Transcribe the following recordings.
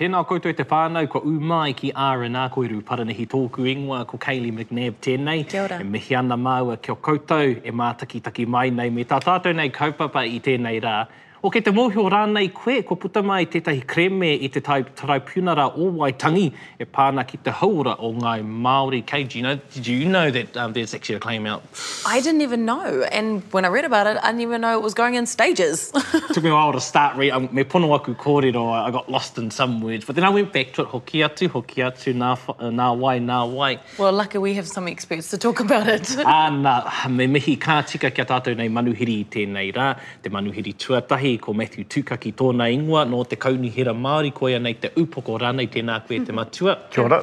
Tēnā koutou te whānau, ko umai ki R&R, ko iru paranehi tōku ingoa, ko Kaylee McNabb tēnei. Kia ora. E mihi ana māua ki o koutou, e mātaki taki mai nei, me tā tātou nei kaupapa i tēnei rā. O ke te mōhio rānei koe, ko puta mai tētahi kreme i te tai taraupunara o Waitangi, e pāna ki te haura o ngai Māori. Kay, do you know, did you know that um, there's actually a claim out? I didn't even know, and when I read about it, I didn't even know it was going in stages. took me a while to start reading. Um, me pono aku kōrero, I got lost in some words. But then I went back to it, hoki atu, hoki atu, nā, uh, nā wai, nā wai. well, lucky we have some experts to talk about it. Ānā, me mihi kā tika kia tātou nei manuhiri i tēnei rā, te manuhiri tuatahi, ko Matthew Tukaki tōna ingoa, no te kaunihira Māori koia nei te upoko rānei tēnā koe te matua. Kia ora.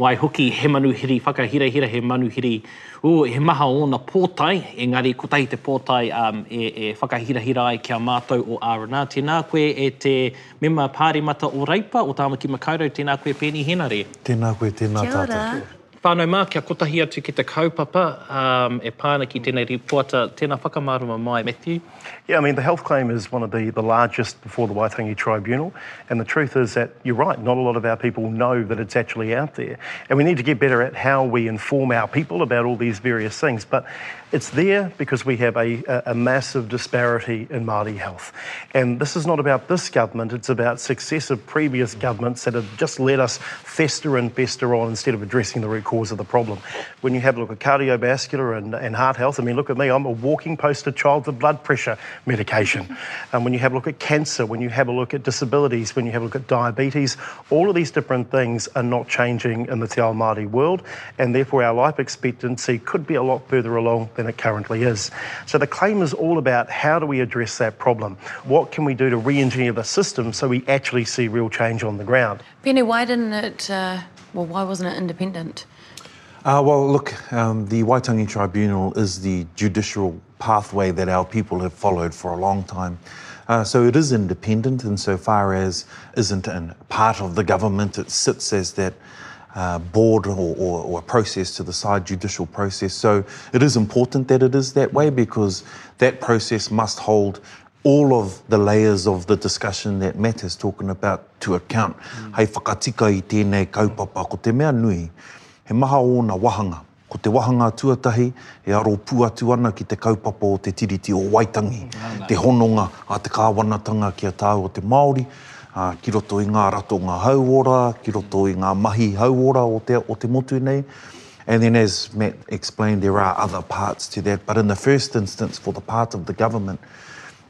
Wai hoki he manuhiri, whakahirahira he manuhiri, o he maha o na pōtai, engari ko tahi te pōtai um, e, e whakahirahira ai kia mātou o R&R. Tēnā koe e te mema pārimata o Reipa o Tāmaki Makaurau, tēnā koe Penny Henare. Tēnā koe, tēnā Kia tātou. ora. Whānau mā, kia kotahi atu ki te kaupapa, um, e pāna ki tēnei ripoata, tēnā mai, Matthew. Yeah, I mean, the health claim is one of the, the largest before the Waitangi Tribunal. And the truth is that you're right, not a lot of our people know that it's actually out there. And we need to get better at how we inform our people about all these various things. But it's there because we have a, a massive disparity in Māori health. And this is not about this government, it's about successive previous governments that have just let us fester and fester on instead of addressing the root cause of the problem. When you have a look at cardiovascular and, and heart health, I mean, look at me, I'm a walking poster child for blood pressure medication. And when you have a look at cancer, when you have a look at disabilities, when you have a look at diabetes, all of these different things are not changing in the Te Ao Māori world, and therefore our life expectancy could be a lot further along than it currently is. So the claim is all about how do we address that problem? What can we do to re-engineer the system so we actually see real change on the ground? Peeni, why didn't it, uh, well, why wasn't it independent? Uh, well, look, um, the Waitangi Tribunal is the judicial pathway that our people have followed for a long time. Uh, so it is independent insofar as isn't a part of the government. It sits as that uh, board or, or, or process to the side, judicial process. So it is important that it is that way because that process must hold all of the layers of the discussion that Matt is talking about to account. Hei whakatika i tēnei kaupapa ko te mea nui, he maha o na wahanga. Ko te wahanga tuatahi, e aro pu atu ana ki te kaupapa o te tiriti o Waitangi. Te hononga a te kāwanatanga ki a tāu o te Māori, uh, ki roto i ngā rato ngā hauora, ki roto i ngā mahi hauora o te, o te motu nei. And then, as Matt explained, there are other parts to that. But in the first instance, for the part of the government,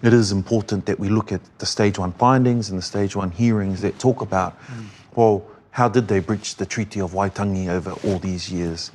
it is important that we look at the stage one findings and the stage one hearings that talk about, well, how did they breach the Treaty of Waitangi over all these years?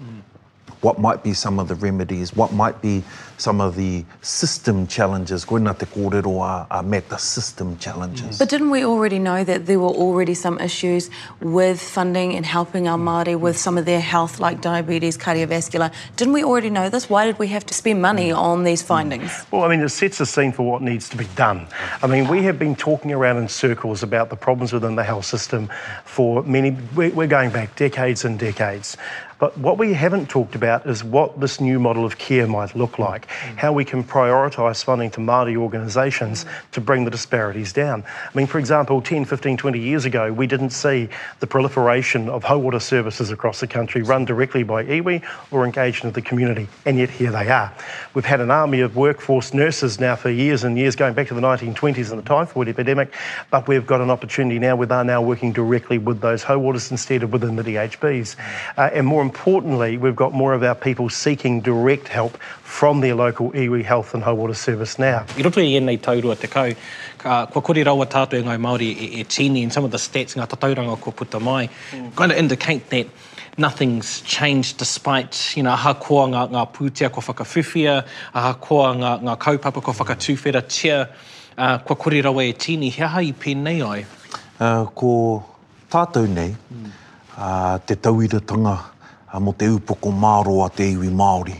What might be some of the remedies? What might be some of the system challenges? Koina te kōrero a, a uh, met the system challenges. But didn't we already know that there were already some issues with funding and helping our Māori with some of their health, like diabetes, cardiovascular? Didn't we already know this? Why did we have to spend money mm. on these findings? Mm. Well, I mean, it sets the scene for what needs to be done. I mean, we have been talking around in circles about the problems within the health system for many, we- we're going back decades and decades. But what we haven't talked about is what this new model of care might look mm. like, how we can prioritise funding to Māori organisations mm. to bring the disparities down. I mean, for example, 10, 15, 20 years ago, we didn't see the proliferation of hauora services across the country run directly by iwi or engaged into the community, and yet here they are. We've had an army of workforce nurses now for years and years, going back to the 1920s and the typhoid epidemic, but we've got an opportunity now with are now working directly with those whole waters instead of within the DHBs. Mm. Uh, and more importantly, we've got more of our people seeking direct help from their local iwi health and whole water service now. I roto i ēnei taurua te kau, ka, kua kore rawa tātou e ngai Māori e, e tini and some of the stats ngā tatauranga ko puta mai, kind of indicate that nothing's changed despite, you know, aha koa ngā, ngā pūtea ko whakawhiwhia, aha koa ngā, ngā kaupapa ko whakatūwhera tia, uh, kua kore rawa e tini, he aha i pēnei ai? Uh, ko tātou nei, uh, te tauiratanga uh, mo te upoko māro a te iwi Māori.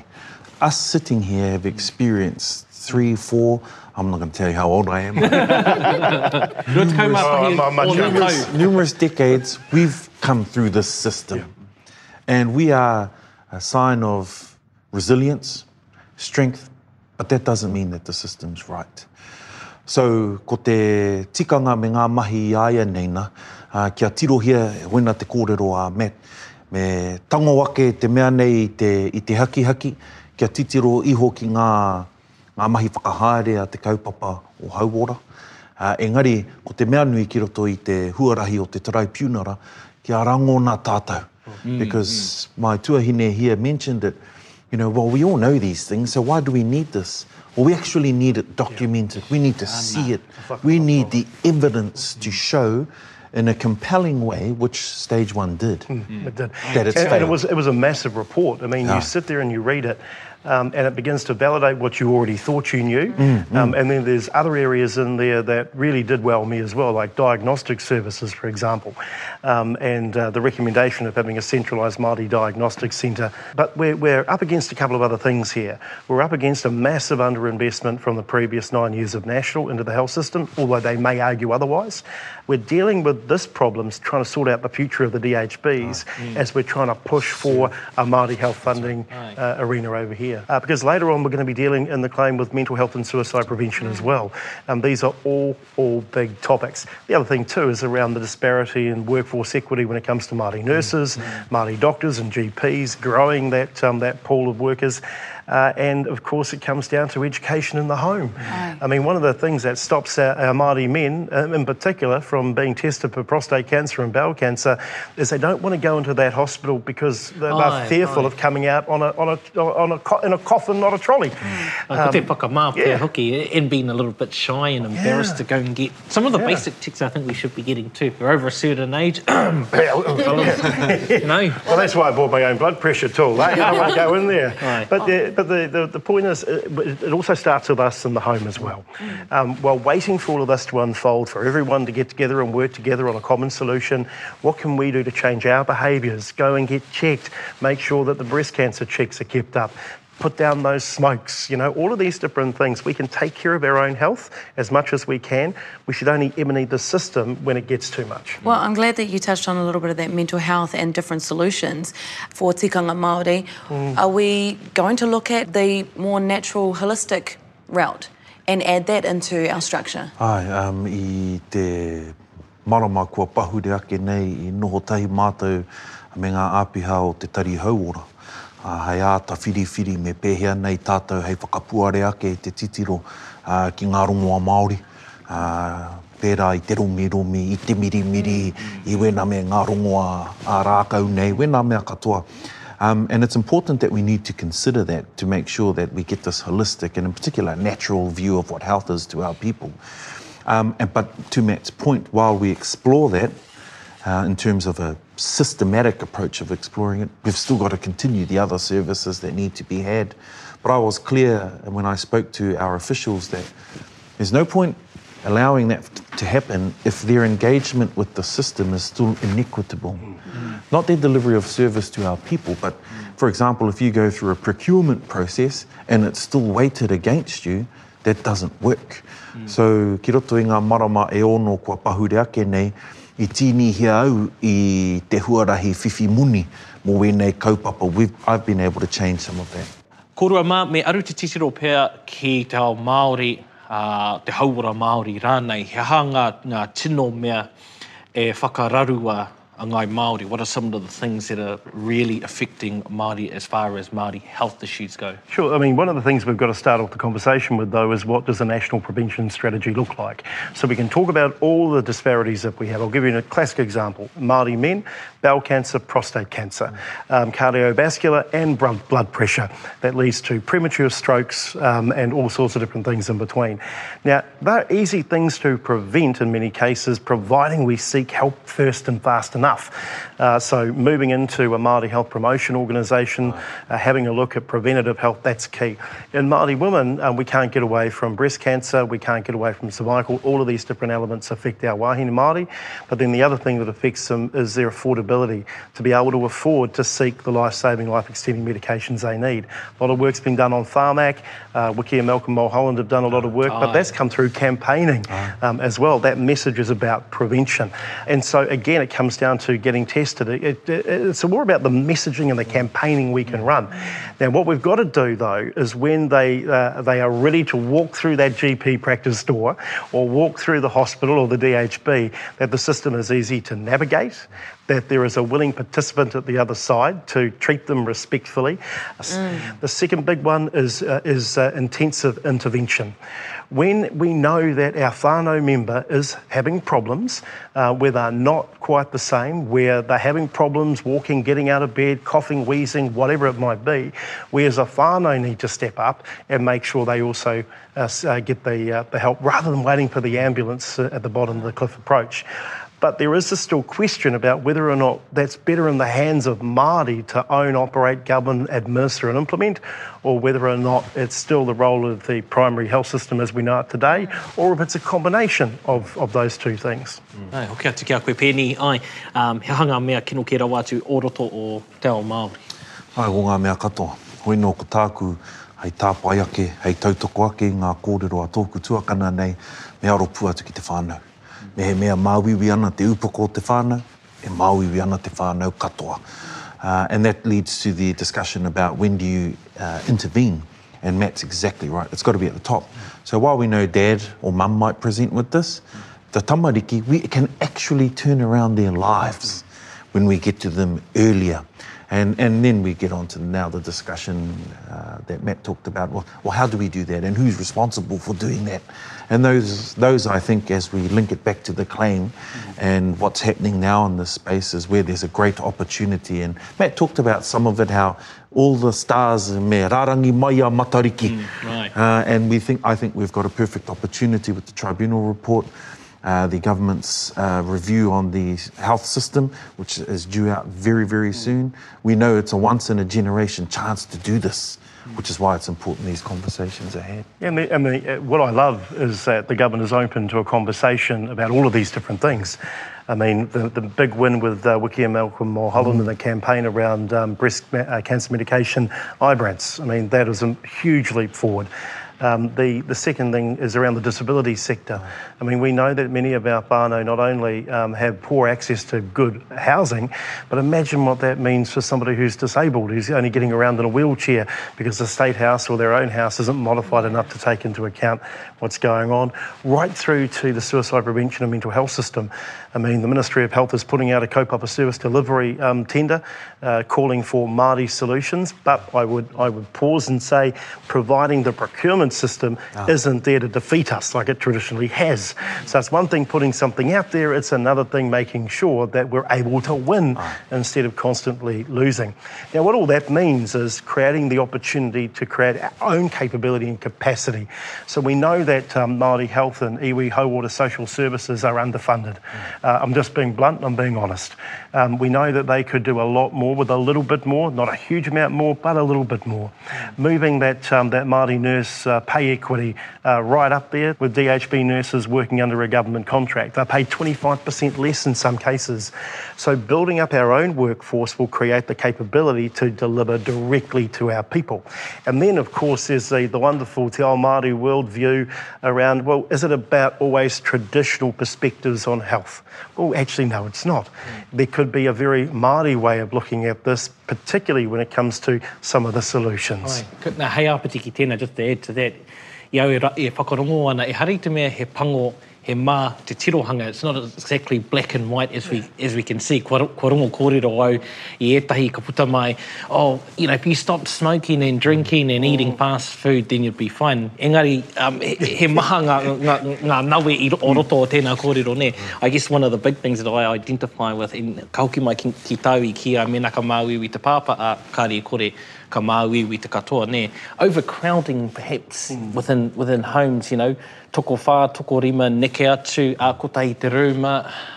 Us sitting here have experienced three, four. I'm not going to tell you how old I am. Oh, younger. tau. numerous decades, we've come through this system. And we are a sign of resilience, strength, but that doesn't mean that the system's right. So, ko te tikanga me ngā mahi i aia neina, uh, kia tirohia e wena te kōrero a Matt, me tango ake te mea nei i te, i te haki haki, kia titiro iho ki ngā, ngā mahi whakahaere a te kaupapa o Hauora. Uh, engari, ko te mea nui ki roto i te huarahi o te tarai piunara, kia rango nā tātou. Because my tuahine here mentioned it, you know, well, we all know these things, so why do we need this? Well, we actually need it documented. We need to see it. We need the evidence to show in a compelling way, which stage one did. Mm. It did. That it's and, and it was it was a massive report. I mean, Yeah. you sit there and you read it, um, and it begins to validate what you already thought you knew. Mm, Um, and then there's other areas in there that really did well me as well, like diagnostic services, for example, um, and uh, the recommendation of having a centralised Māori diagnostic centre. But we're, we're up against a couple of other things here. We're up against a massive underinvestment from the previous nine years of national into the health system, although they may argue otherwise. We're dealing with this problem, trying to sort out the future of the DHBs as we're trying to push for a Māori health funding uh, arena over here. Uh, because later on, we're going to be dealing in the claim with mental health and suicide prevention as well. Um, these are all, all big topics. The other thing, too, is around the disparity in workforce equity when it comes to Māori nurses, Māori doctors, and GPs, growing that, um, that pool of workers. Uh, and of course, it comes down to education in the home. I mean, one of the things that stops our, our Māori men, um, in particular, from being tested for prostate cancer and bowel cancer is they don't want to go into that hospital because they're, Aye, fearful aye. of coming out on a, on a, on a, co- in a coffin, not a trolley. Like, ko te whakamā yeah. hoki and being a little bit shy and embarrassed Yeah. to go and get some of the Yeah. basic ticks I think we should be getting too. We're over a certain age, you know. Well, that's why I bought my own blood pressure tool. eh? I won't go in there. Aye. But, the, but the, the, the point is, uh, it it also starts with us in the home as well. Um, while waiting for all of this to unfold, for everyone to get together and work together on a common solution, what can we do to change our behaviours? Go and get checked, make sure that the breast cancer checks are kept up. Put down those smokes, you know, all of these different things. We can take care of our own health as much as we can. We should only need the system when it gets too much. Well, I'm glad that you touched on a little bit of that mental health and different solutions for tikanga Māori. Are we going to look at the more natural, holistic route and add that into our structure? Ai, um, i te marama kua pahure ake nei i noho tahi mātou me ngā āpiha o te tari hauora. Uh, hei āta whiriwhiri me pēhea nei tātou hei whakapuare ake i te titiro uh, ki ngā rongoa Māori. Uh, pērā i te romi romi, i te miri miri, i wena me ngā rongoa a rākau nei, wena mea katoa. Um, and it's important that we need to consider that to make sure that we get this holistic and in particular natural view of what health is to our people. Um, and, but to Matt's point, while we explore that uh, in terms of a systematic approach of exploring it, we've still got to continue the other services that need to be had. But I was clear when I spoke to our officials that there's no point allowing that to happen if their engagement with the system is still inequitable. Not their delivery of service to our people, but for example, if you go through a procurement process and it's still weighted against you, that doesn't work. So, ki roto i ngā marama e ono kua pahure ake nei, i tini hia au i te huarahi whiwhi muni mō wēnei kaupapa. We've, I've been able to change some of that. Kōrua mā, me aru te titiro pēr ki te ao Māori, uh, te hauora Māori rānei, he hanga ngā, tino mea e whakararua ngai Māori? What are some of the things that are really affecting Māori as far as Māori health issues go? Sure. I mean, one of the things we've got to start off the conversation with, though, is what does a national prevention strategy look like? So we can talk about all the disparities that we have. I'll give you a classic example. Māori men, bowel cancer, prostate cancer, um, cardiovascular and blood, blood pressure. That leads to premature strokes um, and all sorts of different things in between. Now, they're easy things to prevent in many cases, providing we seek help first and fast enough. Enough. Uh, so moving into a Māori health promotion organisation, uh, having a look at preventative health, that's key. In Māori women, um, we can't get away from breast cancer, we can't get away from cervical, all of these different elements affect our wahine Māori. But then the other thing that affects them is their affordability, to be able to afford to seek the life-saving, life-extending medications they need. A lot of work's been done on Pharmac, uh, Wiki and Malcolm Mulholland have done a lot of work, but that's come through campaigning um, as well. That message is about prevention. And so again, it comes down to getting tested. It, it, it's more about the messaging and the campaigning we can run. Now, what we've got to do though is when they uh, they are ready to walk through that GP practice door or walk through the hospital or the DHB, that the system is easy to navigate, that there is a willing participant at the other side to treat them respectfully. The second big one is uh, is uh, intensive intervention when we know that our whānau member is having problems, uh, where they're not quite the same, where they're having problems walking, getting out of bed, coughing, wheezing, whatever it might be, we as a whānau need to step up and make sure they also uh, uh, get the, uh, the help rather than waiting for the ambulance at the bottom of the cliff approach. But there is a still question about whether or not that's better in the hands of Māori to own, operate, govern, administer and implement, or whether or not it's still the role of the primary health system as we know it today, or if it's a combination of, of those two things. Ai, hoki atu kia koe pēni, ai, um, he hanga mea kino ke rawa atu o roto o te ao Māori. Ai, o ngā mea katoa. Hoi nō ko tāku, hei tāpai ake, hei tautoko ake, ngā kōrero a tōku tuakana nei, me aro pu atu ki te whānau. Me he mea māwiwi ana te upoko o te whānau, e māwiwi ana te whānau katoa. Uh, and that leads to the discussion about when do you uh, intervene. And Matt's exactly right. It's got to be at the top. So while we know dad or mum might present with this, the tamariki, we can actually turn around their lives when we get to them earlier. And, and then we get on to now the discussion uh, that Matt talked about. Well, well, how do we do that, and who's responsible for doing that? And those, those I think, as we link it back to the claim and what's happening now in this space, is where there's a great opportunity. And Matt talked about some of it, how all the stars me rarangi mai a matariki. right. Uh, and we think, I think we've got a perfect opportunity with the tribunal report, uh, the government's uh, review on the health system, which is due out very, very soon. We know it's a once in a generation chance to do this, which is why it's important these conversations are had. Yeah, and, the, and the, uh, what I love is that the government is open to a conversation about all of these different things. I mean, the, the big win with uh, Wiki and Malcolm Mulholland and the campaign around um, breast ma- uh, cancer medication, Ibrance. I mean, that is a huge leap forward. Um, the, the second thing is around the disability sector. I mean, we know that many of our whānau not only um, have poor access to good housing, but imagine what that means for somebody who's disabled, who's only getting around in a wheelchair because the state house or their own house isn't modified enough to take into account what's going on, right through to the suicide prevention and mental health system. I mean, the Ministry of Health is putting out a kaupapa service delivery um, tender uh, calling for Māori solutions, but I would, I would pause and say providing the procurement system isn't there to defeat us like it traditionally has. So it's one thing putting something out there, it's another thing making sure that we're able to win instead of constantly losing. Now, what all that means is creating the opportunity to create our own capability and capacity. So we know that um, Māori Health and iwi Hauora Social Services are underfunded. Uh, I'm just being blunt, I'm being honest. Um, we know that they could do a lot more with a little bit more, not a huge amount more, but a little bit more. Moving that, um, that Māori nurse uh, pay equity uh, right up there with DHB nurses working under a government contract. They're paid 25% less in some cases. So building up our own workforce will create the capability to deliver directly to our people. And then, of course, there's the, the wonderful Te Ao Māori worldview around, well, is it about always traditional perspectives on health? Well, actually, no, it's not. There could be a very Māori way of looking at this, particularly when it comes to some of the solutions. Ai, nā hei apiti ki tēnā, just to add to that, i au e, e whakarongo ana, e hari te mea he pango, he mā te tirohanga. It's not exactly black and white as we, as we can see. Kua, kua rongo kōrero au i etahi ka puta mai, oh, you know, if you stopped smoking and drinking and eating fast food, then you'd be fine. Engari, um, he, he maha ngā, ngā, ngā nawe i o roto o tēnā kōrero ne. I guess one of the big things that I identify with, in ka hoki mai ki, ki tāui ki a mena ka māui i te pāpa, a kāre kore, ka māuiwi te katoa, ne. Overcrowding, perhaps, within, within homes, you know, toko whā, toko rima, neke atu, a kota i te rūma,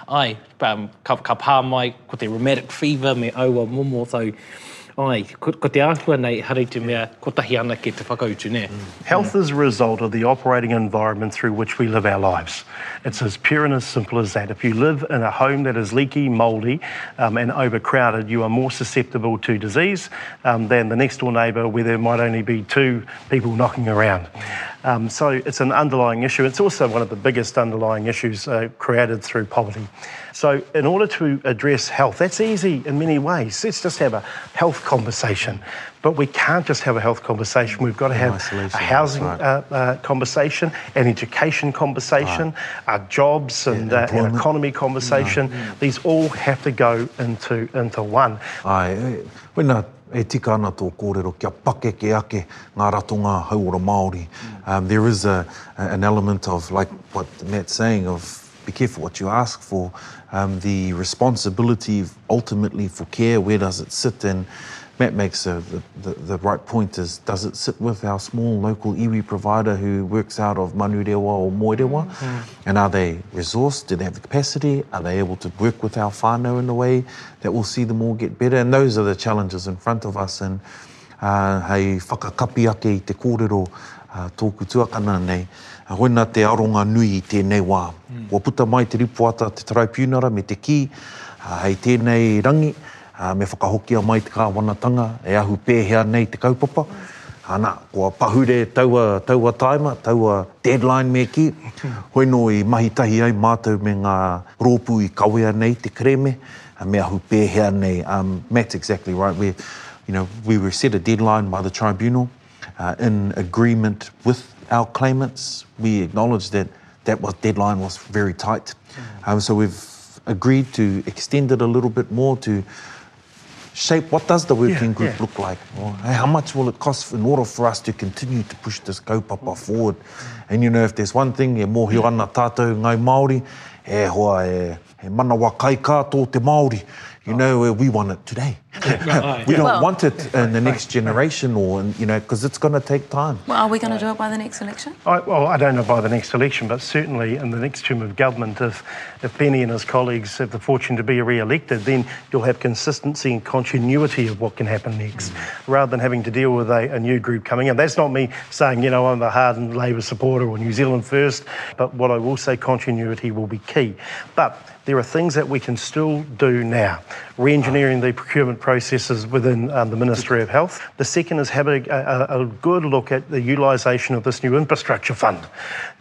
ai, um, ka, ka pā mai, ko te rheumatic fever me aua momo, so ai, ko, ko te āhua nei, harei te mea, ko tahi ana ki te whakautu, ne? Health is a result of the operating environment through which we live our lives. It's as pure and as simple as that. If you live in a home that is leaky, mouldy, um, and overcrowded, you are more susceptible to disease um, than the next door neighbour where there might only be two people knocking around. Um, so it's an underlying issue. It's also one of the biggest underlying issues uh, created through poverty. So, in order to address health, that's easy in many ways. Let's just have a health conversation. But we can't just have a health conversation. We've got to have a housing right. uh, uh, conversation, an education conversation, uh, jobs and Yeah, uh, an economy conversation. These all have to go into, into one. Ai, e, wena e tika ana tō kōrero kia pake ke ake ngā ratonga hauora Māori. Um, there is a, an element of, like what Matt's saying, of be careful what you ask for. Um, the responsibility ultimately for care, where does it sit? And Matt makes a, the, the, the right point is, does it sit with our small local iwi provider who works out of Manurewa or Moerewa? And are they resourced? Do they have the capacity? Are they able to work with our whānau in a way that will see them all get better? And those are the challenges in front of us. And uh, hei whakakapi ake i te kōrero uh, tōku tuakana nei, uh, hoina te aronga nui i tēnei wā. Mm. Wa puta mai te ripuata te tribunara me te ki, uh, hei tēnei rangi, uh, me whakahokia mai te kāwanatanga, e ahu pēhea nei te kaupapa. Ana, kua pahure taua, taua taima, taua deadline me ki. Hoi no i mahi tahi ai mātou me ngā rōpū i kawea nei te kreme, uh, me ahu pēhea nei. Um, Matt's exactly right. We, you know, we were set a deadline by the tribunal uh, in agreement with our claimants. We acknowledge that that was, deadline was very tight. Um, so we've agreed to extend it a little bit more to shape what does the working Yeah, group yeah. look like? Or hey, how much will it cost in order for us to continue to push this kaupapa forward? And you know, if there's one thing, e mōhio ana tātou ngai Māori, e hoa e, e manawa kai kātō te Māori. You know, we want it today. we don't Well- want it in the next generation or, in, you know, because it's going to take time. Well, are we going to do it by the next election? I, well, I don't know by the next election, but certainly in the next term of government, if, if Peeni and his colleagues have the fortune to be re-elected, then you'll have consistency and continuity of what can happen next, mm. rather than having to deal with a, a new group coming in. That's not me saying, you know, I'm a hardened Labor supporter or New Zealand first, but what I will say, continuity will be key. But there are things that we can still do now. Re-engineering the procurement processes within um, the Ministry of Health. The second is having a, a, a good look at the utilisation of this new infrastructure fund.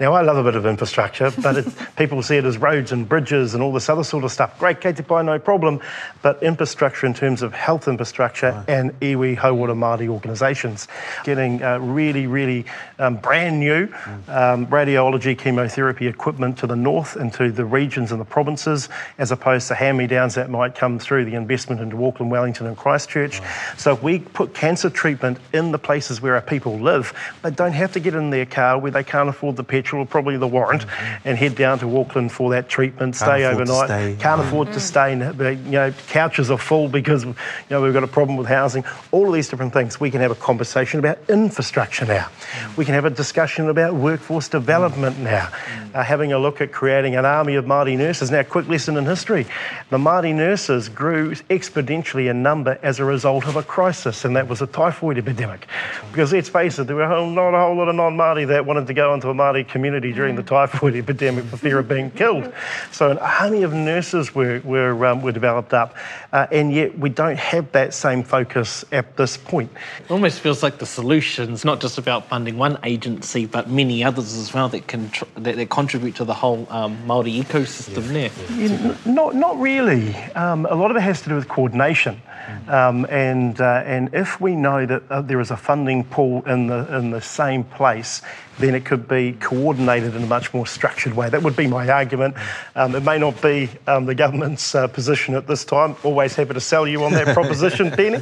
Now, I love a bit of infrastructure, but it, people see it as roads and bridges and all this other sort of stuff. Great, Kate Pai, no problem. But infrastructure in terms of health infrastructure and iwi Hauora Māori organisations, getting uh, really, really um, brand new um, radiology chemotherapy equipment to the north and to the regions and the provinces, as opposed to hand-me-downs that might come through the investment into Auckland, Wellington and Christchurch. So if we put cancer treatment in the places where our people live, they don't have to get in their car where they can't afford the petrol or probably the warrant mm-hmm. and head down to Auckland for that treatment, stay afford to overnight, stay. can't mm-hmm. afford to mm. stay, and the, you know, couches are full because you know we've got a problem with housing. All of these different things. We can have a conversation about infrastructure now. We can have a discussion about workforce development mm. now. Mm. Uh, having a look at creating an army of Māori nurses. Now, quick lesson in history: the Māori nurses grew exponentially in number as a result of a crisis, and that was a typhoid epidemic. Because let's face it, there were a whole, not a whole lot of non-Māori that wanted to go into a Māori community during the typhoid epidemic for fear of being killed. So an army of nurses were, were, um, were developed up, uh, and yet we don't have that same focus at this point. It almost feels like the solution's not just about funding one agency, but many others as well that can tr- that, that contribute to the whole um, Maori ecosystem there. Yeah, n- not, not really. Um, a lot of it has to do with coordination. Um, and, uh, and if we know that uh, there is a funding pool in the, in the same place, then it could be coordinated in a much more structured way. That would be my argument. Um, it may not be um, the government's uh, position at this time. Always happy to sell you on that proposition, Peeni.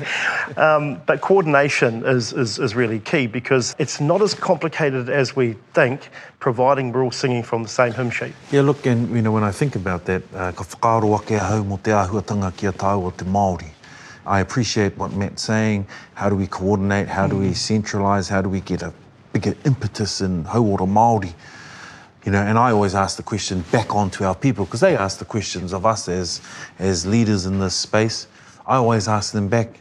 Um, but coordination is, is, is really key because it's not as complicated as we think, providing we're all singing from the same hymn sheet. Yeah, look, and you know, when I think about that, uh, ka whakaaro ake hau mo te āhuatanga kia tāu o te Māori. I appreciate what Matt's saying. How do we coordinate? How do we centralise? How do we get a bigger impetus in hauora Māori? You know, and I always ask the question back onto our people because they ask the questions of us as as leaders in this space. I always ask them back,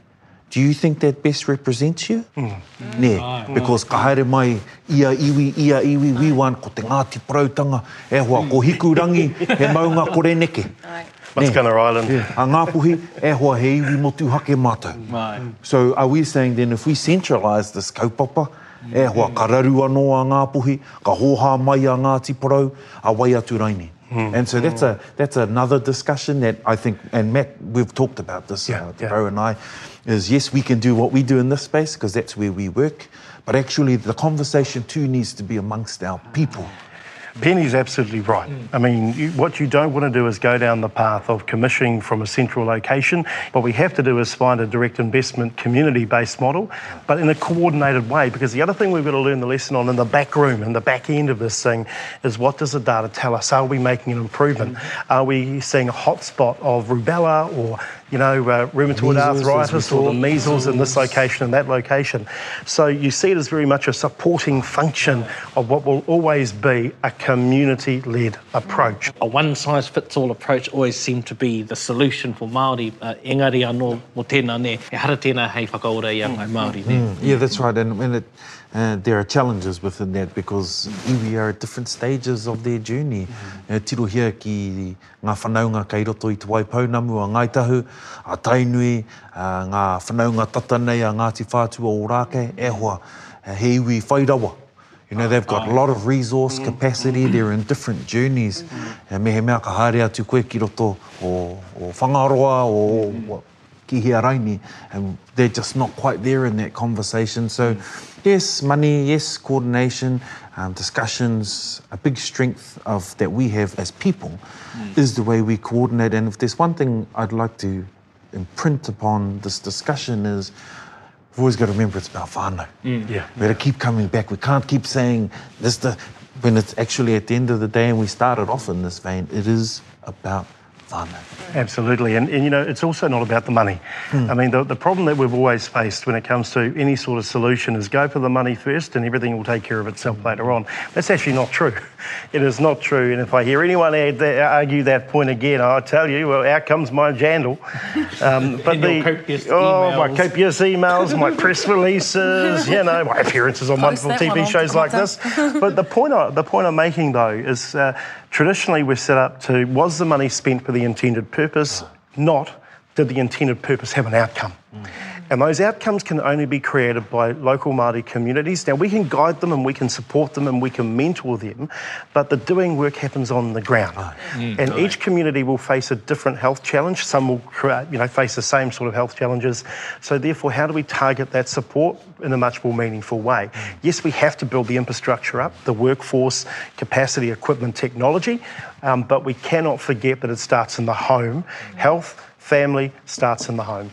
do you think that best represents you? Mm. Ne, because ka haere mai ia iwi, ia iwi, we want ko te Ngāti Parautanga, e hoa ko hikurangi, he maunga kore neke. Matakana Island. Yeah. A Ngāpuhi, e hoa he iwi motu hake mātou. So are we saying then if we centralise this kaupapa, e hoa kararu anō a Ngāpuhi, ka hoha mai a Ngāti Parau, a wai atu raini. Mm. And so that's a that's another discussion that I think, and Matt, we've talked about this, yeah, uh, yeah. and I, is yes, we can do what we do in this space because that's where we work, but actually the conversation too needs to be amongst our people. Peeni's absolutely right. Mm. I mean, you, what you don't want to do is go down the path of commissioning from a central location. What we have to do is find a direct investment community based model, but in a coordinated way. Because the other thing we've got to learn the lesson on in the back room, in the back end of this thing, is what does the data tell us? Are we making an improvement? Mm. Are we seeing a hotspot of rubella or you know, uh, rheumatoid measles, arthritis or the measles in this location and that location. So you see it as very much a supporting function of what will always be a community-led approach. A one-size-fits-all approach always seemed to be the solution for Māori. Uh, engari anō mo tēnā ne, he hara tēnā hei whakaora i a ngai Māori. Ne? Mm, yeah, that's right. And, and it, uh, there are challenges within that because iwi are at different stages of their journey. Mm-hmm. Uh, tirohia ki ngā whanaunga kei roto i te waipaunamu a Ngaitahu, a Tainui, uh, ngā whanaunga tatanei a Ngāti Whātua o Rāke, e hoa, uh, he iwi whairawa. You know, they've got a lot of resource mm-hmm. capacity, they're in different journeys. Mm-hmm. Me he mea ka haere atu koe ki roto o, o whangaroa, o, mm-hmm ki hea raini, and they're just not quite there in that conversation. So, mm. Yes, money, yes, coordination, um, discussions, a big strength of that we have as people mm. is the way we coordinate. And if there's one thing I'd like to imprint upon this discussion is we've always got to remember it's about whānau. Mm. Yeah. We've got to keep coming back. We can't keep saying this the when it's actually at the end of the day and we started off in this vein, it is about Absolutely. And, and, you know, it's also not about the money. Mm. I mean, the, the problem that we've always faced when it comes to any sort of solution is go for the money first and everything will take care of itself later on. That's actually not true. It is not true. And if I hear anyone that, argue that point again, I tell you, well, out comes my jandal. Um, but the, oh, emails. my copious emails, my press releases, you know, my appearances on wonderful TV shows like this. But the point, I, the point I'm making, though, is uh, traditionally we're set up to was the money spent for the intended purpose, not did the intended purpose have an outcome. Mm. And those outcomes can only be created by local Māori communities. Now, we can guide them and we can support them and we can mentor them, but the doing work happens on the ground. Mm, and each community will face a different health challenge. Some will create, you know, face the same sort of health challenges. So, therefore, how do we target that support in a much more meaningful way? Mm. Yes, we have to build the infrastructure up, the workforce, capacity, equipment, technology, um, but we cannot forget that it starts in the home. Mm. Health, family starts in the home.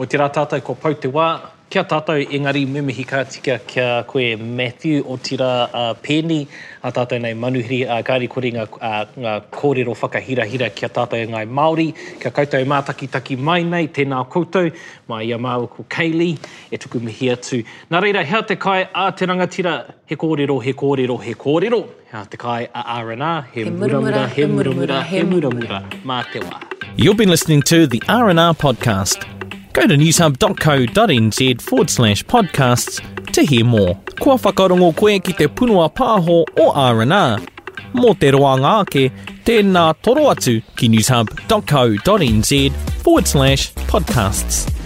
O te rā tātou ko pau te wā, kia tātou engari mimihi ka tika kia koe Matthew o tira uh, Penny, a tātou nei manuhiri a uh, kāri kore ngā, uh, ngā kōrero whakahira hira kia tātou ngai Māori, kia koutou mātaki taki mai nei, tēnā koutou, mai ia māu ko Kaylee, e tuku mihi atu. Nā reira, hea te kai a te rangatira, he kōrero, he kōrero, he kōrero, hea te kai a R&R, he, he muramura, he muramura, he muramura, mā te wā. You've been listening to the R&R podcast. Go to newshub.co.nz forward slash podcasts to hear more. Kua whakarongo koe ki te punua pāho o R&R. Mō te roa ngāke, tēnā toro atu ki newshub.co.nz forward slash podcasts.